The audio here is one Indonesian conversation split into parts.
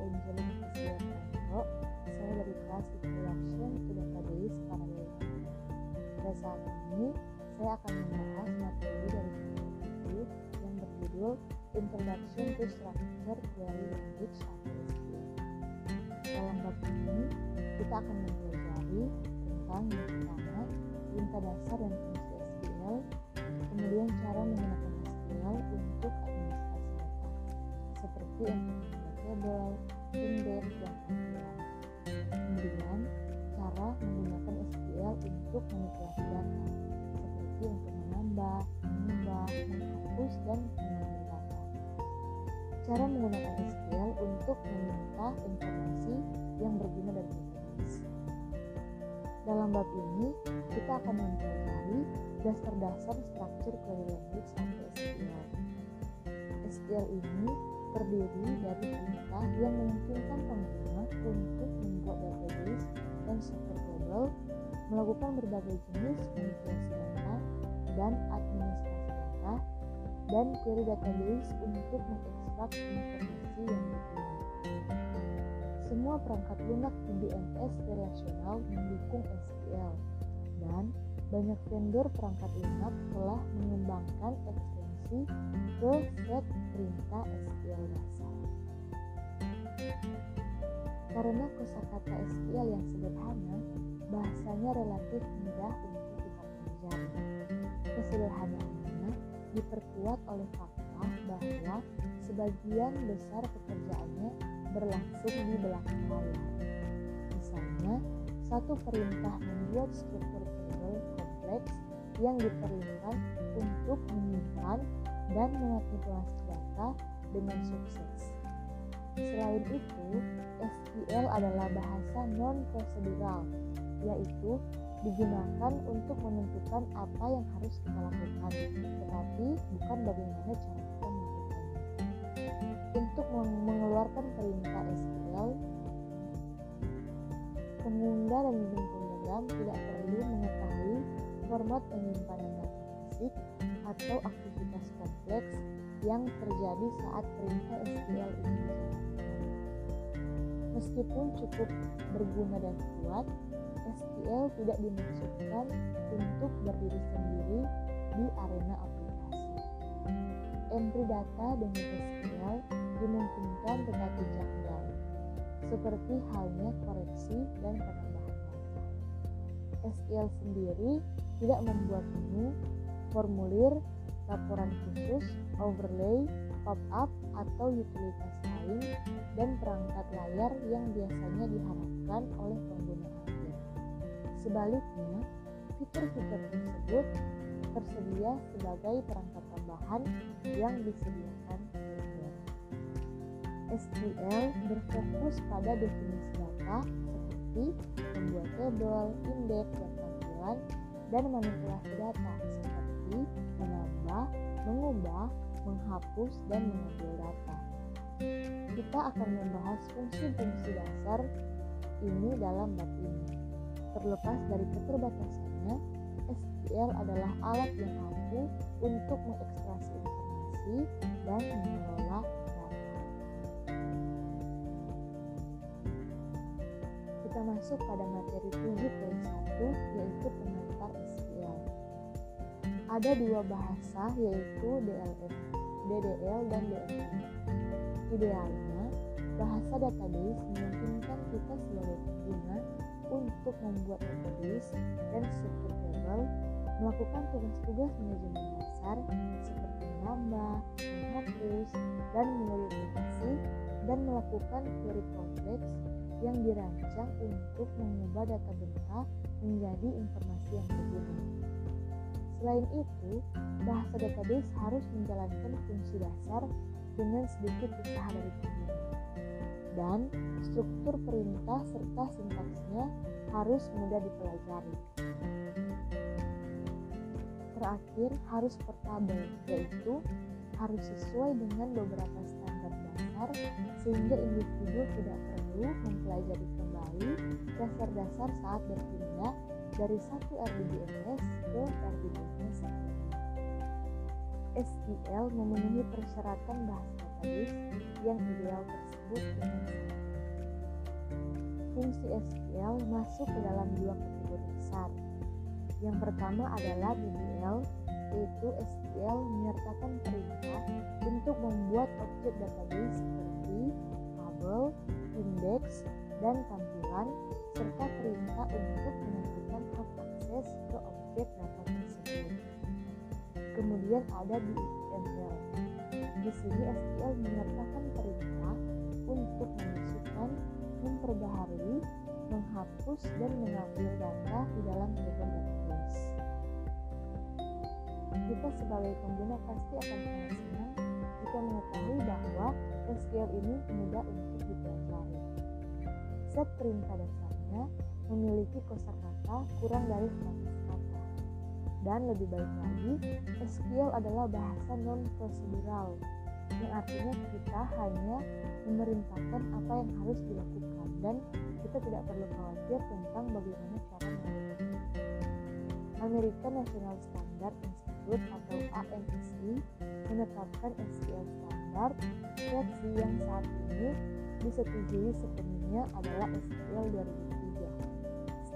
Angelina Fisianto. Saya dari kelas Introduction to Database Parallelism. Pada saat ini, saya akan membahas materi dari buku yang berjudul Introduction to Structure Query Language atau. Dalam bab ini, kita akan mempelajari tentang yang pertama, perintah dasar dan fungsi SQL, kemudian cara menggunakan SQL untuk administrasi data, seperti untuk table, index, dan tampilan. Kemudian, cara menggunakan SQL untuk manipulasi data, seperti untuk menambah, mengubah, menghapus, dan mengambil data. Cara menggunakan SQL untuk meminta informasi yang berguna dari database. Dalam bab ini, kita akan mempelajari dasar-dasar struktur query language atau SQL. SQL ini terdiri dari perintah yang memungkinkan pengguna untuk membuat database dan struktur table, melakukan berbagai jenis manipulasi data dan administrasi data, dan query database untuk mengekstrak informasi yang berguna. Semua perangkat lunak DBMS relasional mendukung SQL, dan banyak vendor perangkat lunak telah mengembangkan ekstensi ke set perintah SQL dasar. Karena kosakata SQL yang sederhana, bahasanya relatif mudah untuk kita pelajari. Kesederhanaannya diperkuat oleh fakta bahwa sebagian besar pekerjaannya berlangsung di belakang layar. Misalnya, satu perintah membuat struktur table kompleks yang diperlukan untuk menyimpan dan memanipulasi data dengan sukses. Selain itu, SQL adalah bahasa non-prosedural, yaitu digunakan untuk menentukan apa yang harus kita lakukan, tetapi bukan bagaimana cara kita melakukannya. Untuk mengeluarkan perintah SQL, pengguna dan program tidak perlu mengetahui format penyimpanan data fisik atau aktivitas kompleks yang terjadi saat perintah SQL ini. Meskipun cukup berguna dan kuat, SQL tidak dimaksudkan untuk berdiri sendiri di arena aplikasi. Entry data dengan SQL dimungkinkan tetapi janggal, seperti halnya koreksi dan penambahan data. SQL sendiri tidak membuat menu, formulir, laporan khusus, overlay, pop-up, atau utilitas lain dan perangkat layar yang biasanya diharapkan oleh pengguna akhir. Sebaliknya, fitur-fitur tersebut tersedia sebagai perangkat tambahan yang disediakan vendor. SQL berfokus pada definisi data seperti membuat tabel, indeks, dan tampilan, dan manipulasi data menambah, mengubah, menghapus, dan mengambil data. Kita akan membahas fungsi-fungsi dasar ini dalam bab ini. Terlepas dari keterbatasannya, SQL adalah alat yang mampu untuk mengekstraksi informasi dan mengelola data. Kita masuk pada materi 7.1 yaitu pengantar SQL. Ada dua bahasa yaitu DLF, DDL dan DML. Idealnya, bahasa database memungkinkan kita sebagai pengguna untuk membuat database dan struktur table, melakukan tugas-tugas manajemen dasar seperti menambah, menghapus, dan memodifikasi, dan melakukan query kompleks yang dirancang untuk mengubah data benda menjadi informasi yang berguna. Selain itu, bahasa database harus menjalankan fungsi dasar dengan sedikit usaha dari pengguna. Dan struktur perintah serta sintaksnya harus mudah dipelajari. Terakhir, harus portable, yaitu harus sesuai dengan beberapa standar dasar sehingga individu tidak perlu mempelajari kembali dasar-dasar saat berpindah dari satu RDBMS ke RDBMS. SQL memenuhi persyaratan bahasa database yang ideal tersebut dengan Fungsi SQL masuk ke dalam dua kategori besar. Yang pertama adalah DDL, yaitu SQL menyertakan perintah untuk membuat objek database seperti tabel, indeks, dan tampilan, serta perintah untuk menentukan hak akses ke objek data tersebut. Kemudian ada di XML. Di sini SQL menyertakan perintah untuk memasukkan, memperbaharui, menghapus, dan mengambil data di dalam table database. Kita sebagai pengguna pasti akan sangat senang jika mengetahui bahwa SQL ini mudah untuk dipelajari. Set perintah dasarnya memiliki kosakata kurang dari 100 kata. Dan lebih baik lagi, SQL adalah bahasa non-prosedural, yang artinya kita hanya memerintahkan apa yang harus dilakukan dan kita tidak perlu khawatir tentang bagaimana cara melakukannya. American National Standard Institute atau ANSI menetapkan SQL Standard versi yang saat ini disetujui sepenuhnya adalah SQL 2003.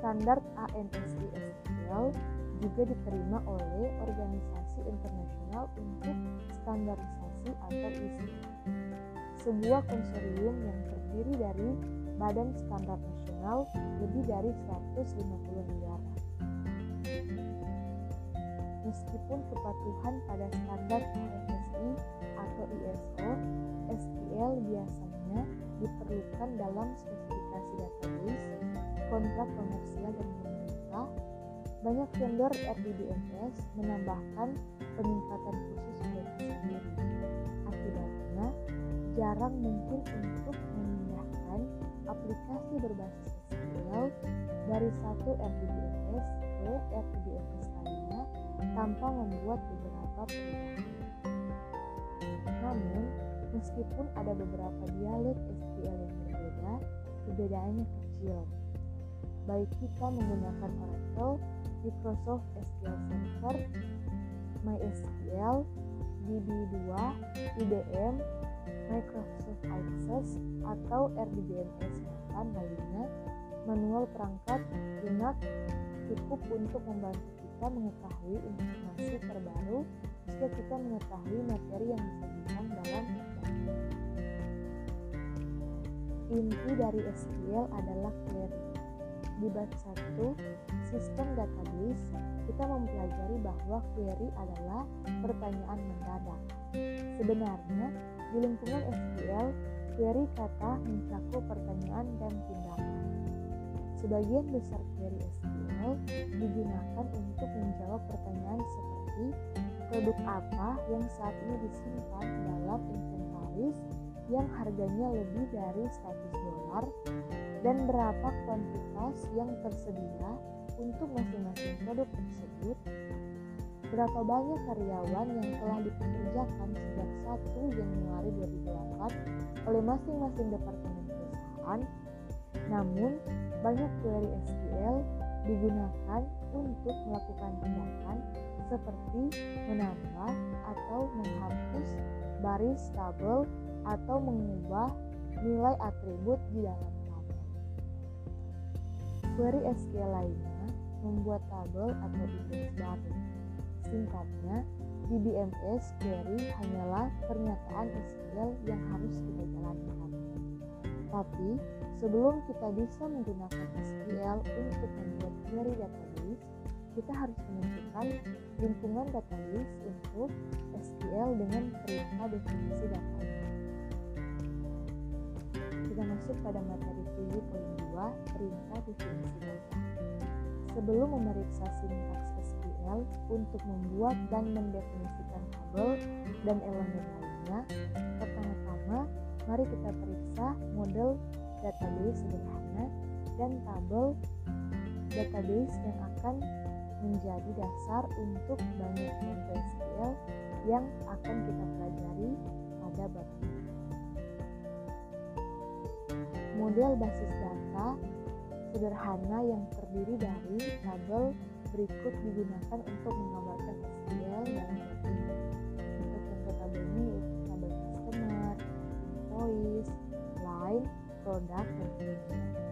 Standar ANSI SQL juga diterima oleh Organisasi Internasional untuk Standarisasi atau ISO. Sebuah konsorium yang terdiri dari badan standar nasional lebih dari 150 negara. Meskipun kepatuhan pada standar ANSI atau ISO, SQL biasanya diperlukan dalam spesifikasi database, kontrak komersial dan pemerintah. Banyak vendor RDBMS menambahkan peningkatan khusus mereka sendiri. Akibatnya, jarang mungkin untuk memindahkan aplikasi berbasis SQL dari satu RDBMS ke RDBMS lainnya tanpa membuat beberapa perubahan. Namun, meskipun ada beberapa dialek SQL yang berbeda, perbedaannya kecil. Baik kita menggunakan Oracle, Microsoft SQL Server, MySQL, DB2, IBM, Microsoft Access, atau RDBMS bahkan lainnya, manual perangkat lunak cukup untuk membantu kita mengetahui informasi terbaru jika kita mengetahui materi yang disajikan dalam Inti dari SQL adalah query. Di bab 1, sistem database, kita mempelajari bahwa query adalah pertanyaan mendadak. Sebenarnya, di lingkungan SQL, query kata mencakup pertanyaan dan tindakan. Sebagian besar query SQL digunakan untuk menjawab pertanyaan seperti produk apa yang saat ini disimpan dalam inventaris yang harganya lebih dari 100 dolar dan berapa kuantitas yang tersedia untuk masing-masing produk tersebut berapa banyak karyawan yang telah dipekerjakan sejak 1 Januari 2008 oleh masing-masing departemen perusahaan namun banyak query SQL digunakan untuk melakukan tindakan seperti menambah atau menghapus baris tabel atau mengubah nilai atribut di dalam. Query SQL lainnya membuat tabel atau indeks baru. Singkatnya, DBMS query hanyalah pernyataan SQL yang harus kita jalankan. Tapi, sebelum kita bisa menggunakan SQL untuk membuat query database, kita harus menentukan lingkungan database untuk SQL dengan perintah definisi database kita masuk pada materi preview poin 2, perintah definisi data. Sebelum memeriksa sintaks SQL untuk membuat dan mendefinisikan tabel dan elemen lainnya, pertama-tama mari kita periksa model database sederhana dan tabel database yang akan menjadi dasar untuk banyak SQL yang akan kita pelajari pada bab ini. Model basis data sederhana yang terdiri dari tabel berikut digunakan untuk menggambarkan SQL dan Untuk contoh tabel ini yaitu tabel customer, invoice, line, produk, dan sebagainya.